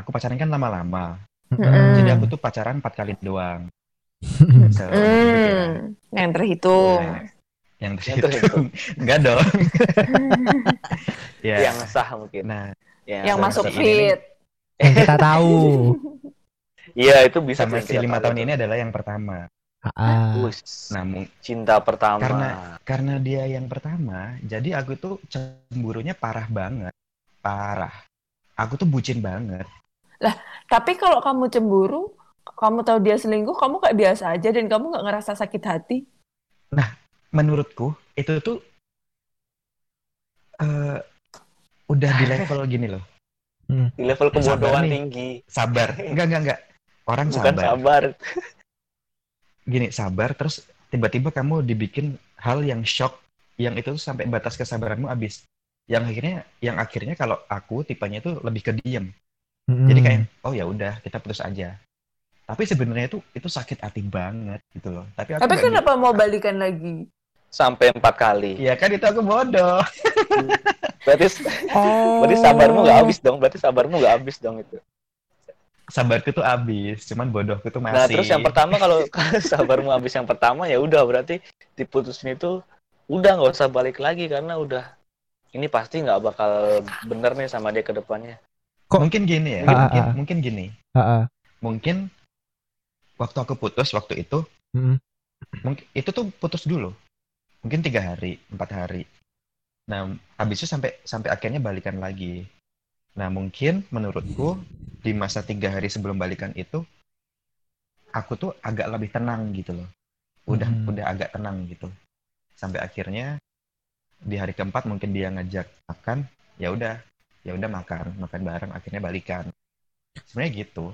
aku pacaran kan lama-lama. Mm-mm. Jadi aku tuh pacaran empat kali doang. Se- Hmm, yang terhitung. Nah, yang Yang terhitung. Enggak dong. ya. Yang sah mungkin. Nah, Ya, yang masuk fit. Yang kita tahu. Iya, itu bisa sama yang si lima tahu tahun tuh. ini adalah yang pertama. Ah. Wus, Nah, mung- cinta pertama. Karena- karena dia yang pertama, jadi aku tuh cemburunya parah banget. Parah. Aku tuh bucin banget. Tapi kalau kamu cemburu, kamu tahu dia selingkuh, kamu kayak biasa aja dan kamu nggak ngerasa sakit hati. Menurutku, itu tuh eh udah di level gini loh. di level kebodohan tinggi. Sabar. Enggak, enggak, enggak. Orang Bukan sabar. sabar. Gini, sabar terus tiba-tiba kamu dibikin hal yang shock yang itu tuh sampai batas kesabaranmu habis. Yang akhirnya yang akhirnya kalau aku tipenya itu lebih ke diem. Mm-mm. Jadi kayak oh ya udah kita putus aja. Tapi sebenarnya itu itu sakit hati banget gitu loh. Tapi aku Tapi kenapa mau balikan lagi? Sampai empat kali. bi- Ya kan itu aku bodoh. Berarti, Oh. berarti sabarmu nggak habis dong. Berarti sabarmu nggak habis dong itu. Sabarku tuh habis, cuman bodohku tuh masih. Nah, terus yang pertama kalau kalau sabarmu habis yang pertama ya udah berarti diputusin itu udah nggak usah balik lagi karena udah ini pasti nggak bakal bener nih sama dia ke depannya. Kok- mungkin gini ya, Ah, ah, mungkin, ah. mungkin gini. Ah, ah. Mungkin waktu aku putus waktu itu, Mm-mm. mungkin itu tuh putus dulu. Mungkin tiga hari, empat hari. Nah, habis itu sampai sampai akhirnya balikan lagi. Nah, mungkin menurutku di masa tiga hari sebelum balikan itu, aku tuh agak lebih tenang gitu loh. Udah Hmm. udah agak tenang gitu. Sampai akhirnya di hari keempat mungkin dia ngajak makan, ya udah, ya udah makan, makan bareng, akhirnya balikan. Sebenarnya gitu.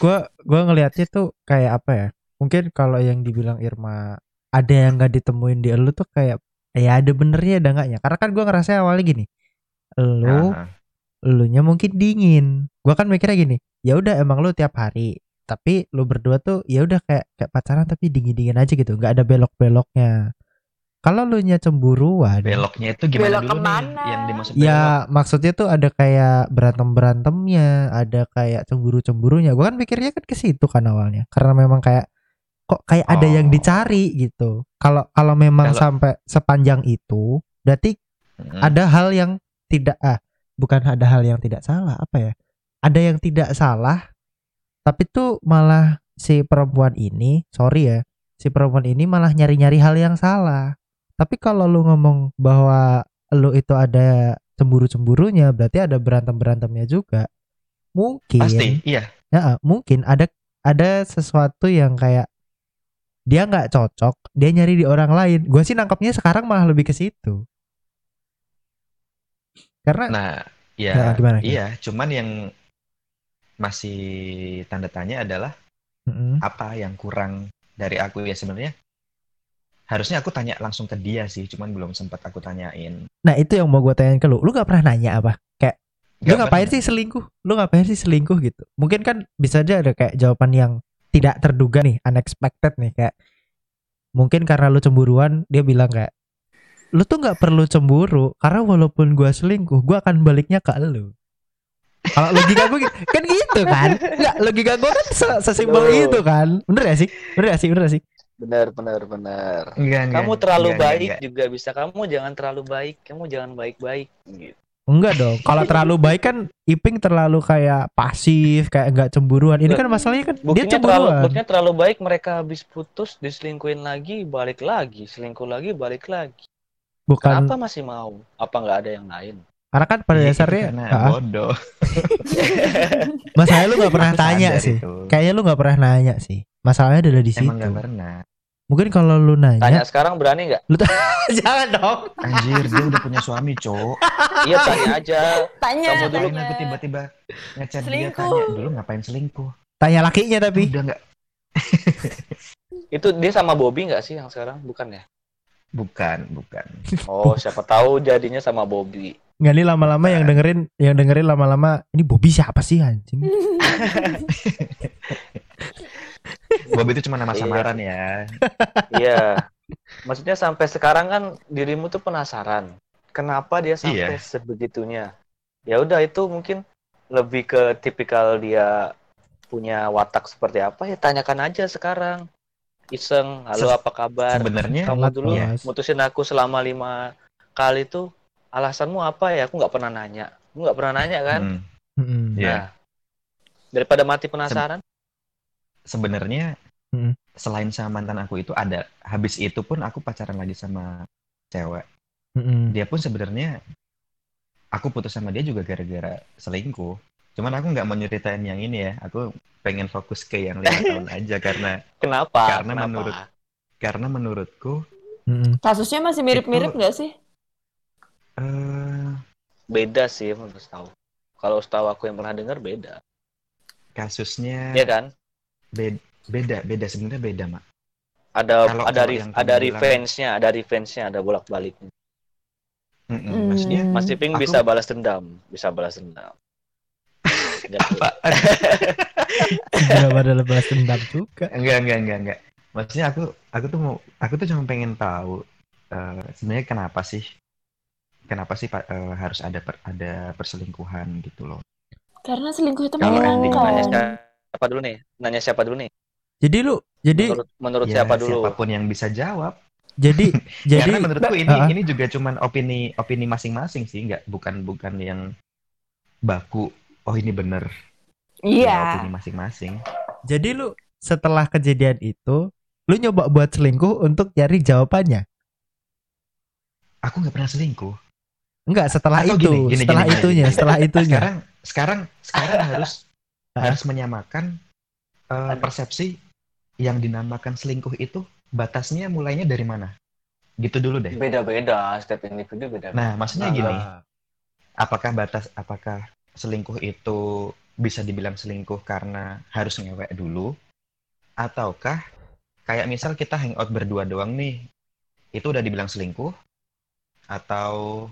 Gua gua ngelihatnya tuh kayak apa ya? Mungkin kalau yang dibilang Irma ada yang nggak ditemuin di elu tuh kayak ya ada benernya ada enggaknya. Karena kan gua ngerasa awalnya gini. Elu Nah, elunya mungkin dingin. Gua kan mikirnya gini, ya udah emang lu tiap hari. Tapi lu berdua tuh ya udah kayak kayak pacaran tapi dingin-dingin aja gitu, nggak ada belok-beloknya. Kalau lu nya cemburuan, beloknya itu gimana Belok dulu ke mana? nih yang dimaksud belok? ya maksudnya tuh ada kayak berantem-berantemnya, ada kayak cemburu-cemburunya. Gua kan pikirnya kan ke situ kan awalnya. Karena memang kayak kok kayak ada yang Oh. dicari gitu. Kalau kalau memang Kalau- sampai sepanjang itu, berarti Mm. ada hal yang tidak ah bukan ada hal yang tidak salah apa ya ada yang tidak salah tapi tuh malah si perempuan ini sorry ya si perempuan ini malah nyari-nyari hal yang salah tapi kalau lu ngomong bahwa lu itu ada cemburu-cemburunya berarti ada berantem-berantemnya juga mungkin Pasti, iya. ya mungkin ada ada sesuatu yang kayak dia nggak cocok dia nyari di orang lain gue sih nangkapnya sekarang malah lebih ke situ karena Nah, ya, Ya, gimana, gimana? iya. Cuman yang masih tanda tanya adalah Mm-mm. apa yang kurang dari aku ya sebenarnya. Harusnya aku tanya langsung ke dia sih, cuman belum sempat aku tanyain. Nah itu yang mau gue tanyain ke lu Lu gak pernah nanya apa? Kayak Lu Nggak ngapain pernah. sih selingkuh? Lu ngapain sih selingkuh gitu? Mungkin kan bisa aja ada kayak jawaban yang Tidak terduga nih Unexpected nih Kayak Mungkin karena lu cemburuan Dia bilang kayak Lu tuh gak perlu cemburu Karena walaupun gua selingkuh Gua akan baliknya ke lu Kalau logika gue kan gitu kan Enggak logika gue kan se- sesimpel itu kan Bener gak sih? Bener gak sih? Bener gak sih? Benar, benar, benar. Enggak, enggak. Kamu terlalu Enggak, baik enggak, juga bisa. Kamu jangan terlalu baik. Kamu jangan baik-baik. Gitu. Enggak dong. Kalau terlalu baik kan Iping terlalu kayak pasif, kayak enggak cemburuan. Ini kan masalahnya kan dia Buktinya terlalu, cemburuan. buktinya terlalu baik. Mereka habis putus, diselingkuhin lagi, balik lagi, selingkuh lagi, balik lagi. Bukan Kenapa masih mau? Apa nggak ada yang lain? Karena kan pada Iya, itu dasarnya karena Ah, bodoh. masalahnya lu nggak pernah Aku tanya sih. itu. Kayaknya lu nggak pernah nanya sih. Masalahnya adalah di situ. Emang nggak pernah. Mungkin kalau lu Tanya nanya, sekarang berani nggak? jangan dong. Anjir, dia udah punya suami, cowok. Iya tanya aja. Tanya. Kamu dulu aku tiba-tiba ngechat dia tanya dulu ngapain selingkuh? Tanya lakinya tapi. Udah nggak? Itu dia sama Bobby nggak sih yang sekarang? Bukan ya? Bukan, bukan. Oh, siapa tahu jadinya sama Bobby. Nggak nih lama-lama yang dengerin, yang dengerin lama-lama ini Bobby siapa sih anjing? Bob itu cuma nama Iya. samaran ya. Iya. Maksudnya sampai sekarang kan dirimu tuh penasaran. Kenapa dia sampai Iya. sebegitunya? Ya udah itu mungkin lebih ke tipikal dia punya watak seperti apa ya tanyakan aja sekarang iseng halo Se- apa kabar Sebenarnya kamu dulu ya. Mutusin aku selama lima kali tuh alasanmu apa ya aku nggak pernah nanya aku nggak pernah nanya kan hmm. Iya. nah daripada mati penasaran sebenarnya Hmm. selain sama mantan aku itu ada habis itu pun aku pacaran lagi sama cewek. Mm-mm. Dia pun sebenarnya aku putus sama dia juga gara-gara selingkuh. Cuman aku nggak mau nyeritain yang ini ya. Aku pengen fokus ke yang lima tahun aja karena kenapa Karena Kenapa? menurut- karena menurutku Mm-mm. Kasusnya masih mirip-mirip nggak sih? Eh, beda sih menurut tahu kalau setahu aku yang pernah dengar beda kasusnya ya kan beda beda beda sebenarnya beda mak. ada Kalau- ada kalau re- yang ada revenge-nya ada revenge-nya ada bolak-baliknya Mm-mm, Hmm. Maksudnya Mas Iping Aku- bisa balas dendam bisa balas dendam Gitu. apa? Gak pada lepas dendam juga. enggak enggak enggak enggak. Maksudnya aku aku tuh mau aku tuh cuma pengen tahu eh, sebenarnya kenapa sih kenapa sih Pak, eh, harus ada per- ada perselingkuhan gitu loh. Karena selingkuh itu Kalau nanya siapa dulu nih nanya siapa dulu nih Jadi lu, jadi, menurut menurut Ya, siapa dulu Siapa pun yang bisa jawab. jadi, jadi, Karena menurutku ini Ah. ini juga cuman opini opini masing-masing sih, nggak bukan bukan yang baku. Oh ini bener. Ya, Iya. opini masing-masing. jadi lu setelah kejadian itu, lu nyoba buat selingkuh untuk cari jawabannya. Aku nggak pernah selingkuh. Enggak, setelah Atau itu, gini, gini, setelah gini, itunya, gini. setelah itunya. Sekarang sekarang sekarang harus harus menyamakan eh, persepsi yang dinamakan selingkuh itu batasnya mulainya dari mana? Gitu dulu deh. beda-beda setiap individu beda Nah, maksudnya gini, Ah. apakah batas apakah selingkuh itu bisa dibilang selingkuh karena harus ngewek dulu ataukah kayak misal kita hangout berdua doang nih itu udah dibilang selingkuh atau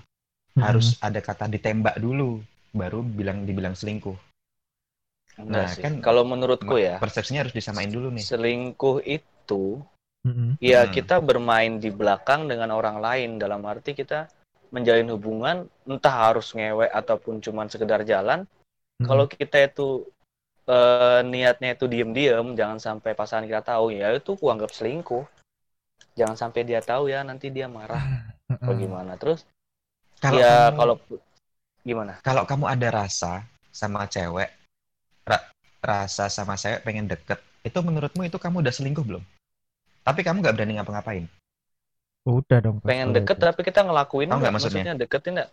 harus ada kata ditembak dulu baru bilang dibilang selingkuh. Enggak Nah, sih. kan- kalau menurutku ya persepsinya harus disamain dulu nih. selingkuh itu Mm-mm. ya Hmm. kita bermain di belakang dengan orang lain. Dalam arti kita menjalin hubungan entah harus ngewek ataupun cuman sekedar jalan. Mm-mm. kalau kita itu eh, niatnya itu diem-diem jangan sampai pasangan kita tahu ya itu aku anggap selingkuh. Jangan sampai dia tahu ya nanti dia marah. Atau gimana. Terus kalau ya kamu- kalau gimana? kalau kamu ada rasa sama cewek ra- rasa sama cewek pengen deket itu menurutmu itu kamu udah selingkuh belum? Tapi kamu nggak berani ngapa-ngapain? Udah dong. pengen deket itu. tapi kita ngelakuin nggak? maksudnya? maksudnya deketin nggak?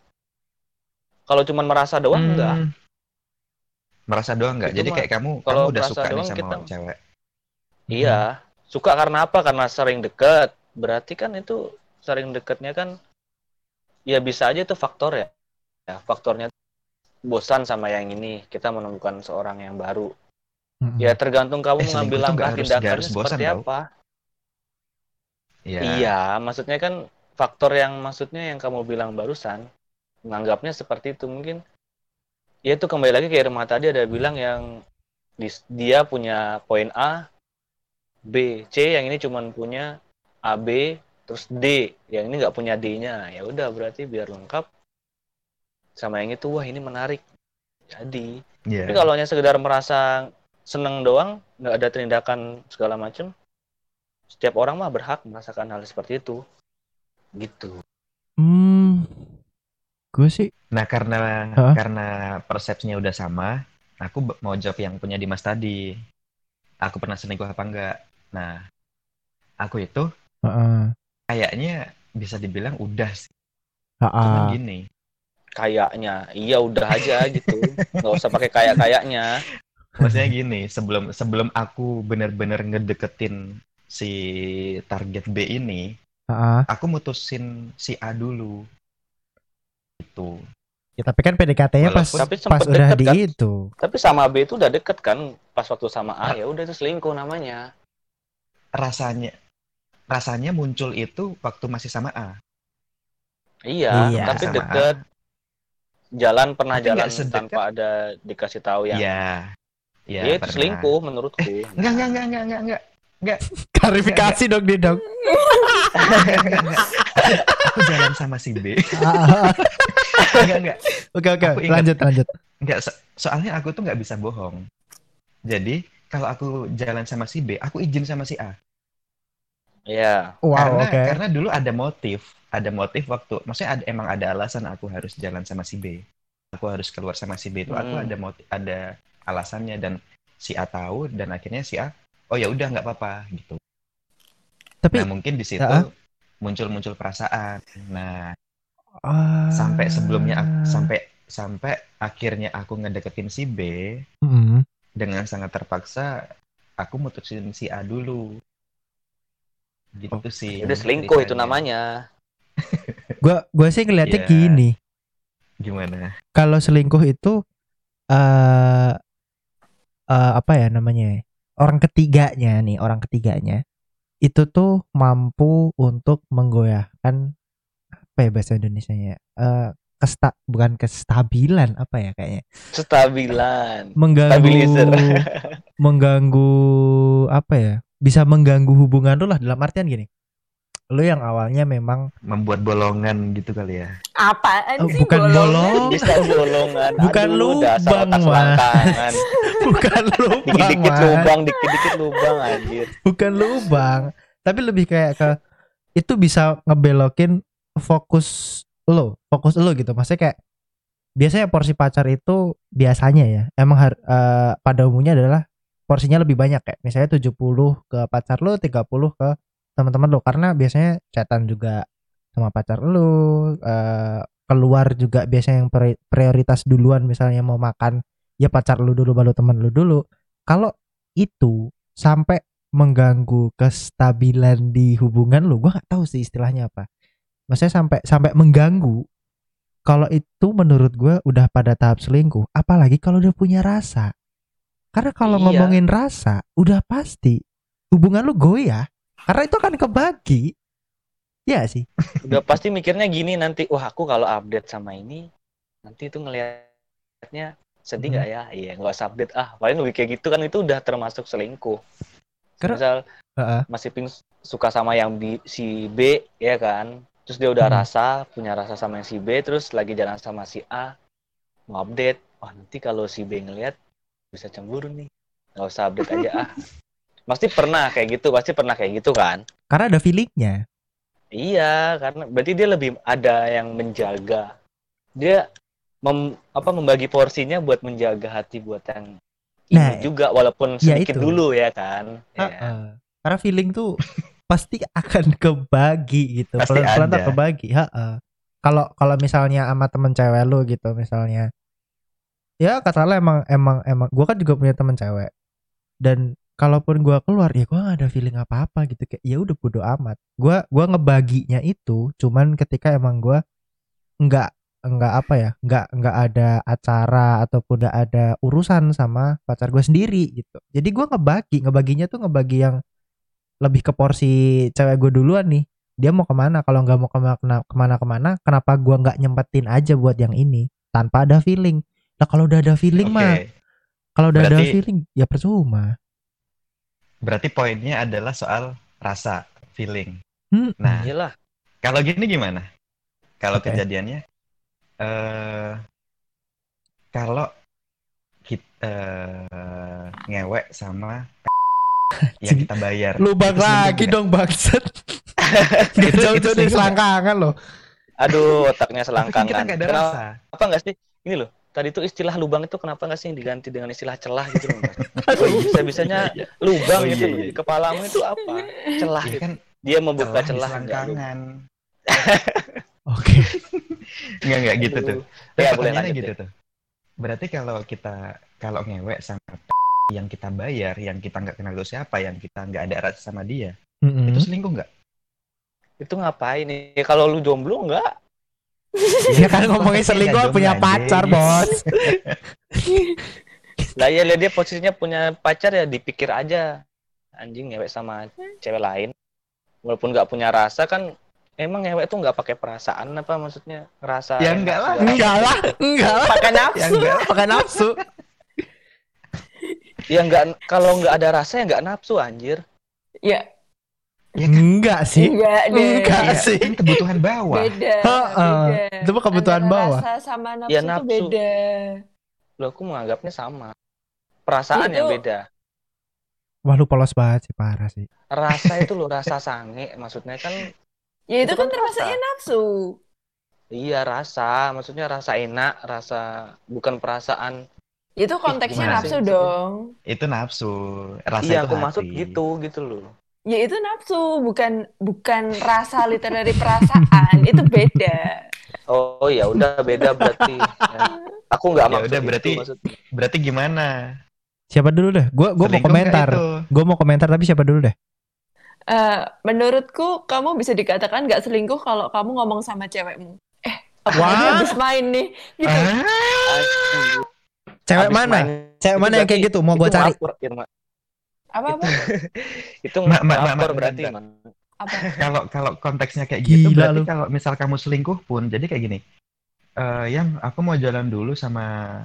Kalau cuman merasa doang Hmm, enggak merasa doang nggak? Itu jadi mah, kayak kamu kamu kalau udah merasa suka nih doang sama kita- cewek. Iya, suka karena apa? Karena sering deket. Berarti kan itu sering deketnya kan ya bisa aja itu faktor ya. Ya, faktornya bosan sama yang ini, kita menemukan seorang yang baru. Mm-mm. Ya tergantung kamu Eh, mengambil langkah tindakannya bosan, seperti tau. apa. Iya. Iya, maksudnya kan faktor yang maksudnya yang kamu bilang barusan menganggapnya seperti itu mungkin ya itu kembali lagi ke Irma tadi ada bilang yang dia punya poin A, B, C yang ini cuman punya A, B, terus D yang ini nggak punya D-nya ya udah berarti biar lengkap sama yang itu wah ini menarik jadi Iya. tapi kalau hanya sekedar merasa seneng doang nggak ada tindakan segala macem setiap orang mah berhak merasakan hal seperti itu gitu Hmm, gue sih Nah, karena Hah? karena persepsinya udah sama, aku mau jawab yang punya Dimas tadi. Aku pernah selingkuh apa enggak? Nah, aku itu Heeh. Kayaknya bisa dibilang udah sih. Cuman gini, kayaknya iya udah aja gitu nggak usah pakai kayak kayaknya maksudnya gini, sebelum sebelum aku benar-benar ngedeketin si target B ini, Ha-ha. aku mutusin si A dulu. Itu. Ya, tapi kan PDKT-nya pas Tapi pas udah deket, di kan? itu. tapi sama B itu udah deket kan pas waktu sama A ya udah itu selingkuh namanya Rasanya rasanya muncul itu waktu masih sama A. iya, Iya, tapi deket jalan pernah Tapi jalan tanpa ada dikasih tahu yang Iya. Iya, ya itu pernah. selingkuh menurutku Enggak, enggak, enggak, enggak, enggak, enggak. Klarifikasi dong dia dong. Aku jalan sama si B. Enggak, enggak. Oke oke, lanjut lanjut. nggak so- soalnya aku tuh nggak bisa bohong. Jadi kalau aku jalan sama si B, aku izin sama si A. Iya. Wow, karena oke. karena dulu ada motif, ada motif waktu, maksudnya ada, emang ada alasan aku harus jalan sama si B. Aku harus keluar sama si B itu aku Hmm. ada motif, ada alasannya dan si A tahu dan akhirnya si A, oh ya udah nggak apa-apa gitu. Tapi Nah mungkin di situ muncul-muncul perasaan. Nah ah, sampai sebelumnya sampai sampai akhirnya aku ngedeketin si B Mm-mm. dengan sangat terpaksa aku mutusin si A dulu gitu Oh, sih Udah selingkuh itu namanya. Gua gua sih ngeliatnya Iya. gini. gimana Kalau selingkuh itu eh eh, apa ya namanya? ya? Orang ketiganya nih, orang ketiganya itu tuh mampu untuk menggoyahkan apa ya bahasa Indonesianya? Eh kesta bukan kestabilan apa ya kayaknya Stabilan. mengganggu Stabilizer. mengganggu apa ya bisa mengganggu hubungan lu lah dalam artian gini lu yang awalnya memang membuat bolongan gitu kali ya Apaan Oh, sih bukan bolongan? bolong Bisa bolongan. Bukan Aduh, lubang, Mas. bukan lubang Dikit-dikit Mas. lubang, dikit-dikit lubang anjir. bukan lubang tapi lebih kayak ke itu bisa ngebelokin fokus lo fokus lo gitu maksudnya kayak biasanya porsi pacar itu biasanya ya emang har- eh, pada umumnya adalah porsinya lebih banyak kayak misalnya 70 ke pacar lo 30 ke teman-teman lo karena biasanya chatan juga sama pacar lo eh, keluar juga biasanya yang pri- prioritas duluan. Misalnya mau makan ya pacar lu dulu baru teman lu dulu. Kalau itu sampai mengganggu kestabilan di hubungan lu gua nggak tahu sih istilahnya apa. Maksudnya sampai sampai mengganggu kalau itu menurut gua udah pada tahap selingkuh. Apalagi kalau udah punya rasa karena kalau Iya. ngomongin rasa udah pasti hubungan lu goyah karena itu akan kebagi ya sih Udah pasti mikirnya gini nanti, wah aku kalau update sama ini, nanti itu ngelihatnya sedih nggak ya? Iya, nggak usah update ah. Paling lebih kayak gitu kan itu udah termasuk selingkuh. Karena- Misal Heeh. masih ping suka sama yang B- si B ya kan, terus dia udah Hmm. rasa, punya rasa sama yang si B, terus lagi jalan sama si A, mau update, wah nanti kalau si B ngelihat bisa cemburu nih, nggak usah update aja ah. Pasti pernah kayak gitu, pasti pernah kayak gitu kan? karena ada feelingnya Iya, karena berarti dia lebih ada yang menjaga. Dia mem, apa membagi porsinya buat menjaga hati buat yang ini Nah, juga walaupun ya sedikit itu. dulu ya kan. Ya. Heeh. Karena feeling tuh pasti akan kebagi gitu. Pasti Pelan-pelan tuh kebagi. Heeh. Kalau kalau misalnya sama temen cewek lu gitu misalnya. Ya katakanlah emang emang emang gua kan juga punya temen cewek. Dan kalaupun gua keluar ya gua gak ada feeling apa-apa gitu. Kayak ya udah bodo amat. Gua gua ngebaginya itu cuman ketika emang gua nggak nggak apa ya nggak nggak ada acara ataupun nggak ada urusan sama pacar gue sendiri gitu. Jadi gua ngebagi ngebaginya tuh ngebagi yang lebih ke porsi cewek gue duluan nih. Dia mau ke mana? Kalau nggak mau ke mana ke mana ke mana kenapa gua nggak nyempetin aja buat yang ini? Tanpa ada feeling nah kalau udah ada feeling Oke. mah kalau udah ada Berarti- feeling ya percuma berarti poinnya adalah soal rasa feeling Hmm, nah Iyalah. kalau gini gimana kalau Oke. kejadiannya eh kalau kita ngewek sama yang kita bayar lubang lagi dong bangsat Gak Itu- jauh-jauh dari selangkangan loh Aduh, otaknya Tapi kan kita selangkangan. ada Kenapa rasa apa nggak sih? Ini loh. Tadi tuh istilah lubang itu kenapa nggak sih diganti dengan istilah celah gitu loh? Mas? Bisa-bisanya Iya, iya. lubang Oh, gitu iya, iya. di kepalamu itu apa? Celah Iya gitu. kan Dia membuka celah celah enggak oke Enggak enggak gitu tuh. Ya, boleh pertanyaannya lanjut gitu deh. tuh. Berarti kalau kita kalau ngewek sama yang kita bayar, yang kita nggak kenal itu siapa, yang kita nggak ada rasa sama dia, itu selingkuh nggak? Itu ngapain nih? Kalau lu jomblo enggak? Ya kan ngomongin Posisinya selingkuh punya pacar bos Lah ya lihat dia posisinya punya pacar ya dipikir aja. Anjing ngewek sama cewek lain. Walaupun nggak punya rasa kan emang ngewek tuh nggak pakai perasaan apa maksudnya? Rasa Ya enggak lah. Enggak lah Enggak lah Pakai Ya nafsu. enggak. Pakai nafsu Ya enggak kalau nggak ada rasa ya nggak nafsu anjir. Ya, Ya kan? Enggak sih enggak deh. Enggak Iya, sih. kan kebutuhan bawah. Beda, Heeh. beda. Itu mah kebutuhan Antara bawah. Rasa sama nafsu, Ya, nafsu. beda. Loh, aku menganggapnya sama. Perasaan yang Itu- beda. Wah lu polos banget sih parah sih. Rasa itu loh, rasa sange. Maksudnya kan, Ya itu, Itu kan kan termasuknya nafsu. iya rasa. Maksudnya rasa enak, rasa bukan perasaan. Itu konteksnya gimana nafsu sih? dong. Itu nafsu. Rasa iya, itu aku hati. maksud gitu, gitu loh. Ya itu nafsu, bukan bukan rasa literary perasaan. itu beda. Oh ya udah beda berarti. Ya. Aku nggak Ya maksud udah, itu, berarti- maksudnya. Berarti gimana? Siapa dulu deh? Gua gua mau komentar. Gue mau komentar tapi siapa dulu deh? Eh, menurutku kamu bisa dikatakan nggak selingkuh kalau kamu ngomong sama cewekmu. Eh, aja habis main nih? Gitu. Ah. Cewek Abis mana? main Cewek itu mana yang kayak gitu? Mau gue cari. ngapur, Irma. Apa apa? Itu Mak, mak, mak, berarti, bentar. man. Apa? kalau kalau konteksnya kayak gitu Gila berarti lu. kalau misal kamu selingkuh pun jadi kayak gini. Eh, yang aku mau jalan dulu sama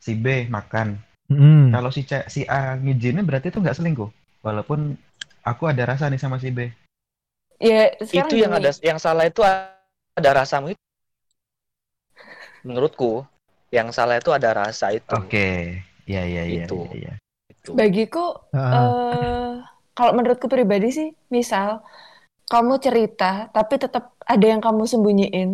si B makan. Hmm. Kalau si C, si A ngizinin berarti itu nggak selingkuh. Walaupun aku ada rasa nih sama si B. Ya sekarang Itu yang gini. ada yang salah itu ada rasamu itu. Menurutku, yang salah itu ada rasa itu. Oke. Iya iya iya Itu. iya. iya. Itu. Bagiku Heeh. eh kalau menurutku pribadi sih, misal kamu cerita tapi tetap ada yang kamu sembunyiin,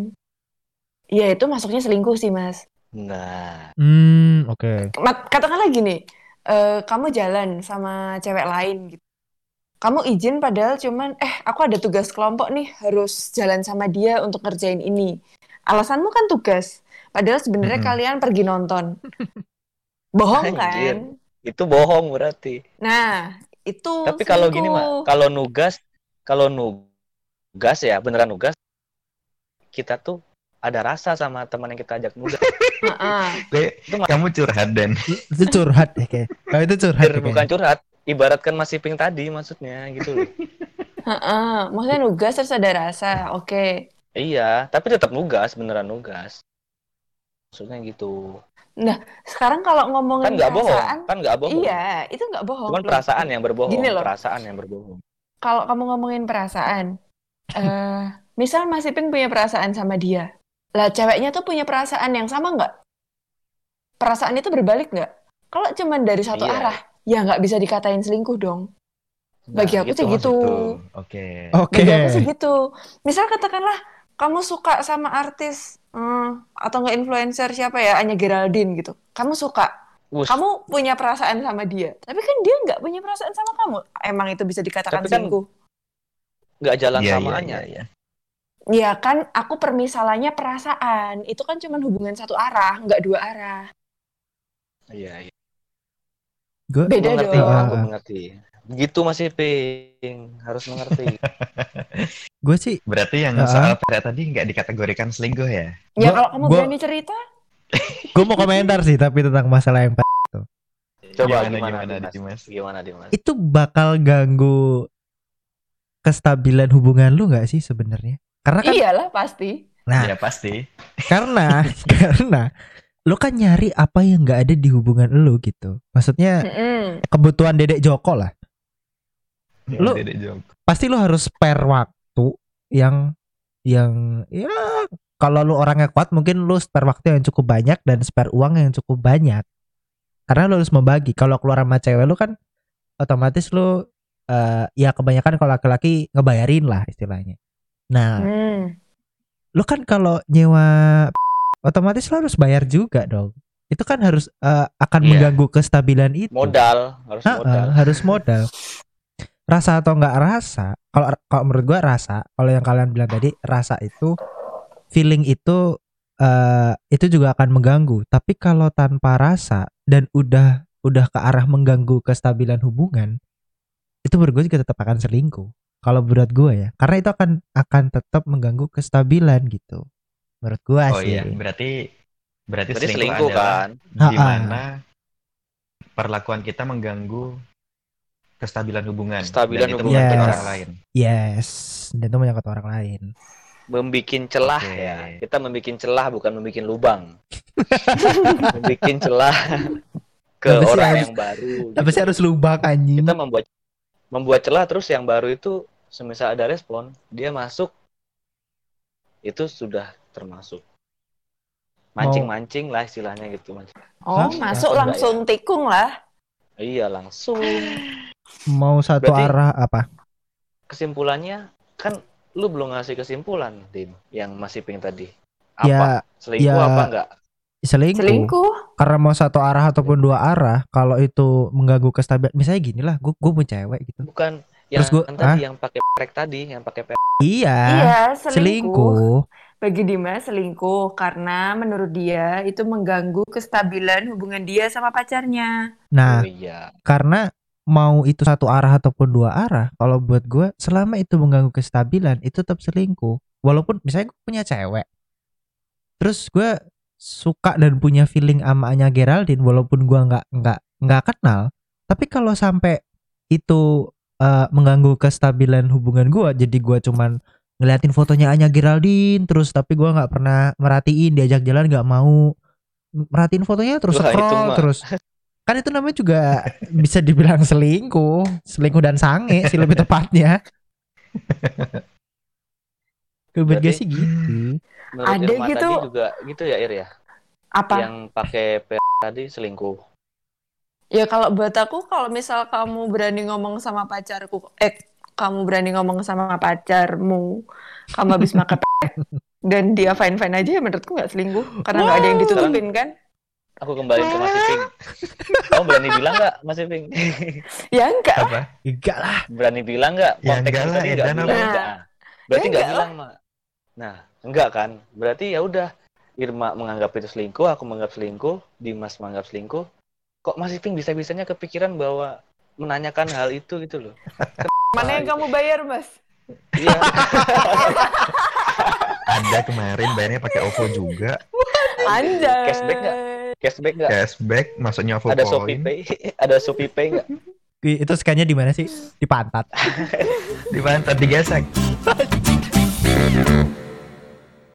ya itu masuknya selingkuh sih mas. Nah, Hmm, oke. Mat- Katakanlah gini, eh, kamu jalan sama cewek lain gitu. Kamu izin padahal cuman, eh aku ada tugas kelompok nih, harus jalan sama dia untuk ngerjain ini. Alasanmu kan tugas, padahal sebenarnya Mm-mm. kalian pergi nonton. Bohong kan? Itu bohong berarti. Nah, itu Tapi kalau gini mah, kalau nugas, kalau nugas ya beneran nugas, kita tuh ada rasa sama teman yang kita ajak nugas. Heeh. Le, Itu mah- kamu curhat dan Itu curhat ya kayak. Kalau itu curhat. ya, bukan curhat, ibaratkan Mas Iping tadi maksudnya gitu loh. Heeh, maksudnya nugas terus ada rasa. Oke. iya, tapi tetap nugas, beneran nugas. Maksudnya gitu. Sekarang kalau Kan ngomongin nggak bohong, perasaan, kan nggak bohong. iya, itu nggak bohong. Cuman Loh, perasaan yang berbohong, Gini loh. perasaan yang berbohong. Kalau kamu ngomongin perasaan, eh, misal Mas Iping punya perasaan sama dia, lah ceweknya tuh punya perasaan yang sama nggak? Perasaan itu berbalik nggak? Kalau cuman dari satu Iya. arah, ya nggak bisa dikatain selingkuh dong. Bagi aku sih gitu. Oke. Oke. Bagi aku sih gitu. Misal katakanlah kamu suka sama artis hmm, atau nggak influencer siapa ya, Anya Geraldine gitu. Kamu suka, Wus, kamu punya perasaan sama dia, tapi kan dia nggak punya perasaan sama kamu. Emang itu bisa dikatakan Tapi kan selingkuh? nggak jalan Iya, iya, samaannya. iya, iya. Ya kan, aku permisalannya perasaan. Itu kan cuma hubungan satu arah, nggak dua arah. Iya, iya. Gue Beda mengerti, dong. aku mengerti. Begitu Mas Iping, harus mengerti. gue sih Berarti yang Ah. soal pada tadi nggak dikategorikan selingkuh ya? Ya Gua- kalau kamu gua- berani cerita, gue mau komentar sih tapi tentang masalah yang Coba Gimana, gimana, gimana, Dimas? Dimas? Gimana Dimas? itu bakal ganggu kestabilan hubungan lu nggak sih sebenarnya? Karena kan iyalah pasti. nah Ya pasti. karena karena lu kan nyari apa yang nggak ada di hubungan lu gitu. Maksudnya Mm-mm. kebutuhan dedek Joko lah. Lu- Dedek Joko. Pasti lu harus spare waktu yang yang ya kalau lu orangnya kuat mungkin lu spare waktu yang cukup banyak dan spare uang yang cukup banyak. Karena lu harus membagi. Kalau keluar sama cewek lu kan otomatis lu eh, ya kebanyakan kalau laki-laki ngebayarin lah istilahnya. Nah, Hmm. lu kan kalau nyewa otomatis lu harus bayar juga dong. Itu kan harus eh, akan Iya. mengganggu kestabilan itu. Modal, harus Ha-ha, modal. harus modal. Rasa atau nggak rasa? Kalau kalau menurut gua rasa. Kalau yang kalian bilang tadi rasa itu feeling itu eh itu juga akan mengganggu. Tapi kalau tanpa rasa dan udah udah ke arah mengganggu kestabilan hubungan, itu menurut gue juga tetap akan selingkuh. Kalau menurut gue ya, karena itu akan akan tetap mengganggu kestabilan gitu. Menurut gua Oh sih. iya, berarti berarti, Berarti selingkuh, kan? di mana perlakuan kita mengganggu kestabilan hubungan. Kestabilan dan hubungan kita. orang lain. Yes, dan itu menyangkut orang lain. Membikin celah Oke. ya. Kita membikin celah bukan membikin lubang. membikin celah ke sih orang harus- yang baru. Apa sih harus lubang anjing? Kita membuat membuat celah terus yang baru itu semisal ada respon, dia masuk itu sudah termasuk mancing-mancing lah istilahnya gitu mas Oh, Hah? masuk Enggak langsung tikung lah. iya langsung mau satu Berarti- arah apa? kesimpulannya kan lu belum ngasih kesimpulan Dim yang masih ping tadi apa Ya selingkuh ya- apa enggak selingkuh. Selingkuh. Karena mau satu arah ataupun dua arah, kalau itu mengganggu kestabilan, misalnya gini lah, gue gue punya cewek gitu. bukan yang Terus gua- tadi yang pakai prek tadi yang pakai Iya, Iya, selingkuh. selingkuh. Bagi Dimas selingkuh karena menurut dia itu mengganggu kestabilan hubungan dia sama pacarnya. Nah, oh iya karena mau itu satu arah ataupun dua arah, kalau buat gue selama itu mengganggu kestabilan itu tetap selingkuh. Walaupun misalnya gue punya cewek, terus gue suka dan punya feeling sama Anya Geraldine, walaupun gue nggak nggak nggak kenal, tapi kalau sampai itu eh, mengganggu kestabilan hubungan gue, jadi gue cuman ngeliatin fotonya Anya Geraldine terus tapi gua nggak pernah merhatiin diajak jalan nggak mau. Merhatiin fotonya terus Wah, scroll terus. Kan itu namanya juga bisa dibilang selingkuh selingkuh dan sange sih lebih tepatnya. Kebetulan Berarti- sih gitu menurut Ada gitu. tadi juga gitu ya Ir ya? Apa? yang pakai tadi selingkuh. Ya kalau buat aku kalau misal kamu berani ngomong sama pacarku, eh kamu berani ngomong sama pacarmu, kamu habis makan dan dia fine fine aja ya menurutku nggak selingkuh karena nggak ada yang ditutupin kan? aku kembali ke Mas Iping. Kamu berani bilang nggak Mas Iping? Ya enggak. Apa? enggak lah. Berani bilang nggak? Ya enggak lah, tadi nggak Edan bilang. Apa? enggak berarti Ya nggak enggak. bilang mak nah enggak kan? Berarti ya udah. Irma menganggap itu selingkuh aku menganggap selingkuh Dimas menganggap selingkuh. Kok Mas Iping bisa bisanya kepikiran bahwa menanyakan hal itu gitu loh Mana yang kamu bayar mas? iya Ada kemarin bayarnya pakai OVO juga. Anjay. Cashback nggak? cashback nggak Cashback, maksudnya OVO ada Shopee. Pay ada Shopee Pay nggak itu scan-nya di mana sih di pantat Di pantat digesek.